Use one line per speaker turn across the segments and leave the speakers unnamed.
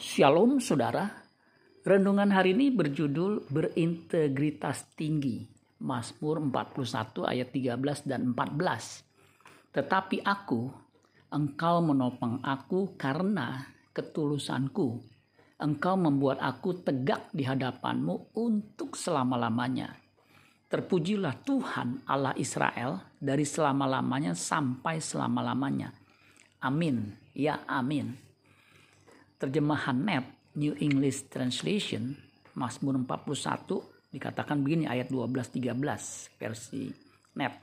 Shalom saudara. Renungan hari ini berjudul berintegritas tinggi. Mazmur 41 ayat 13 dan 14. Tetapi aku, engkau menopang aku karena ketulusanku. Engkau membuat aku tegak di hadapanmu untuk selama-lamanya. Terpujilah Tuhan Allah Israel dari selama-lamanya sampai selama-lamanya. Amin. Ya amin. Terjemahan NET, New English Translation, Mazmur 41 dikatakan begini ayat 12-13 versi NET.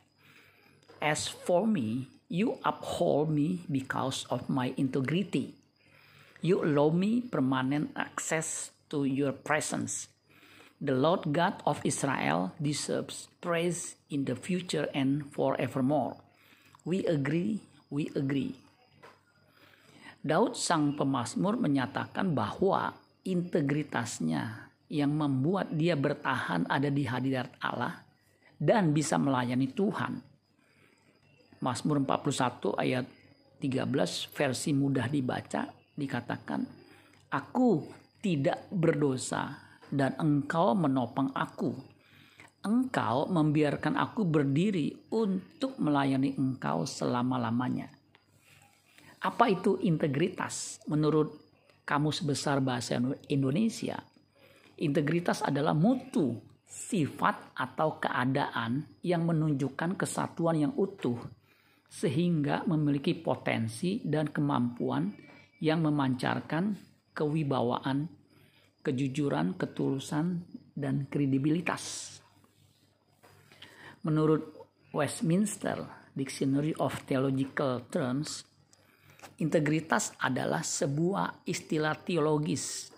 As for me, you uphold me because of my integrity. You allow me permanent access to your presence. The Lord God of Israel deserves praise in the future and forevermore. We agree, we agree. Daud sang pemazmur menyatakan bahwa integritasnya yang membuat dia bertahan ada di hadirat Allah dan bisa melayani Tuhan. Mazmur 41 ayat 13 versi mudah dibaca dikatakan, Aku tidak berdosa dan engkau menopang aku. Engkau membiarkan aku berdiri untuk melayani engkau selama-lamanya. Apa itu integritas? Menurut Kamus Besar Bahasa Indonesia, integritas adalah mutu, sifat atau keadaan yang menunjukkan kesatuan yang utuh sehingga memiliki potensi dan kemampuan yang memancarkan kewibawaan, kejujuran, ketulusan, dan kredibilitas. Menurut Westminster Dictionary of Theological Terms, Integritas adalah sebuah istilah teologis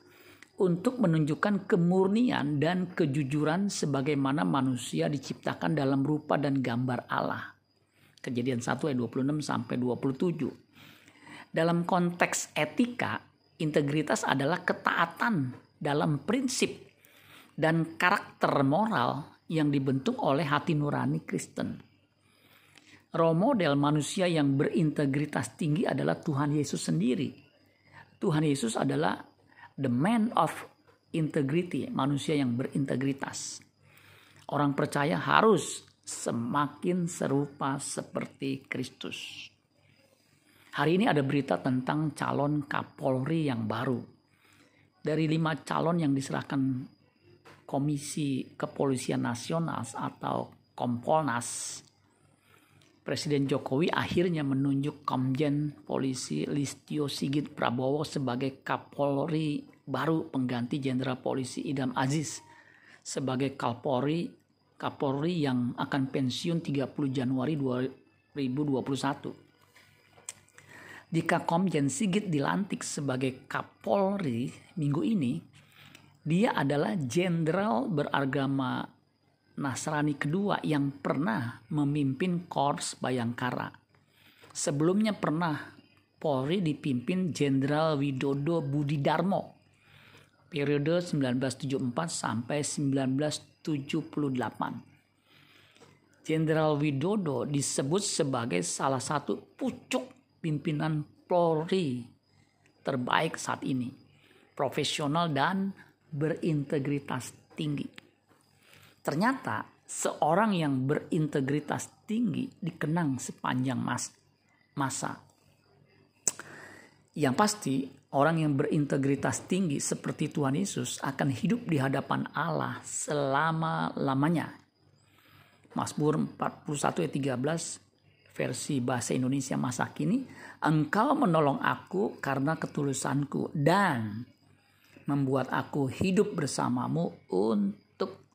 untuk menunjukkan kemurnian dan kejujuran sebagaimana manusia diciptakan dalam rupa dan gambar Allah. Kejadian 1 ayat 26 sampai 27. Dalam konteks etika, integritas adalah ketaatan dalam prinsip dan karakter moral yang dibentuk oleh hati nurani Kristen. Role model manusia yang berintegritas tinggi adalah Tuhan Yesus sendiri. Tuhan Yesus adalah the man of integrity, manusia yang berintegritas. Orang percaya harus semakin serupa seperti Kristus. Hari ini ada berita tentang calon Kapolri yang baru. Dari lima calon yang diserahkan Komisi Kepolisian Nasional atau Kompolnas Presiden Jokowi akhirnya menunjuk Komjen Polisi Listio Sigit Prabowo sebagai Kapolri baru pengganti Jenderal Polisi Idam Aziz sebagai Kapolri Kapolri yang akan pensiun 30 Januari 2021. Jika Komjen Sigit dilantik sebagai Kapolri minggu ini, dia adalah jenderal beragama Nasrani kedua yang pernah memimpin Korps Bayangkara. Sebelumnya pernah Polri dipimpin Jenderal Widodo Budi Darmo periode 1974 sampai 1978. Jenderal Widodo disebut sebagai salah satu pucuk pimpinan Polri terbaik saat ini. Profesional dan berintegritas tinggi. Ternyata seorang yang berintegritas tinggi dikenang sepanjang mas masa. Yang pasti orang yang berintegritas tinggi seperti Tuhan Yesus akan hidup di hadapan Allah selama-lamanya. Mazmur 41 ayat 13 versi bahasa Indonesia masa kini, Engkau menolong aku karena ketulusanku dan membuat aku hidup bersamamu untuk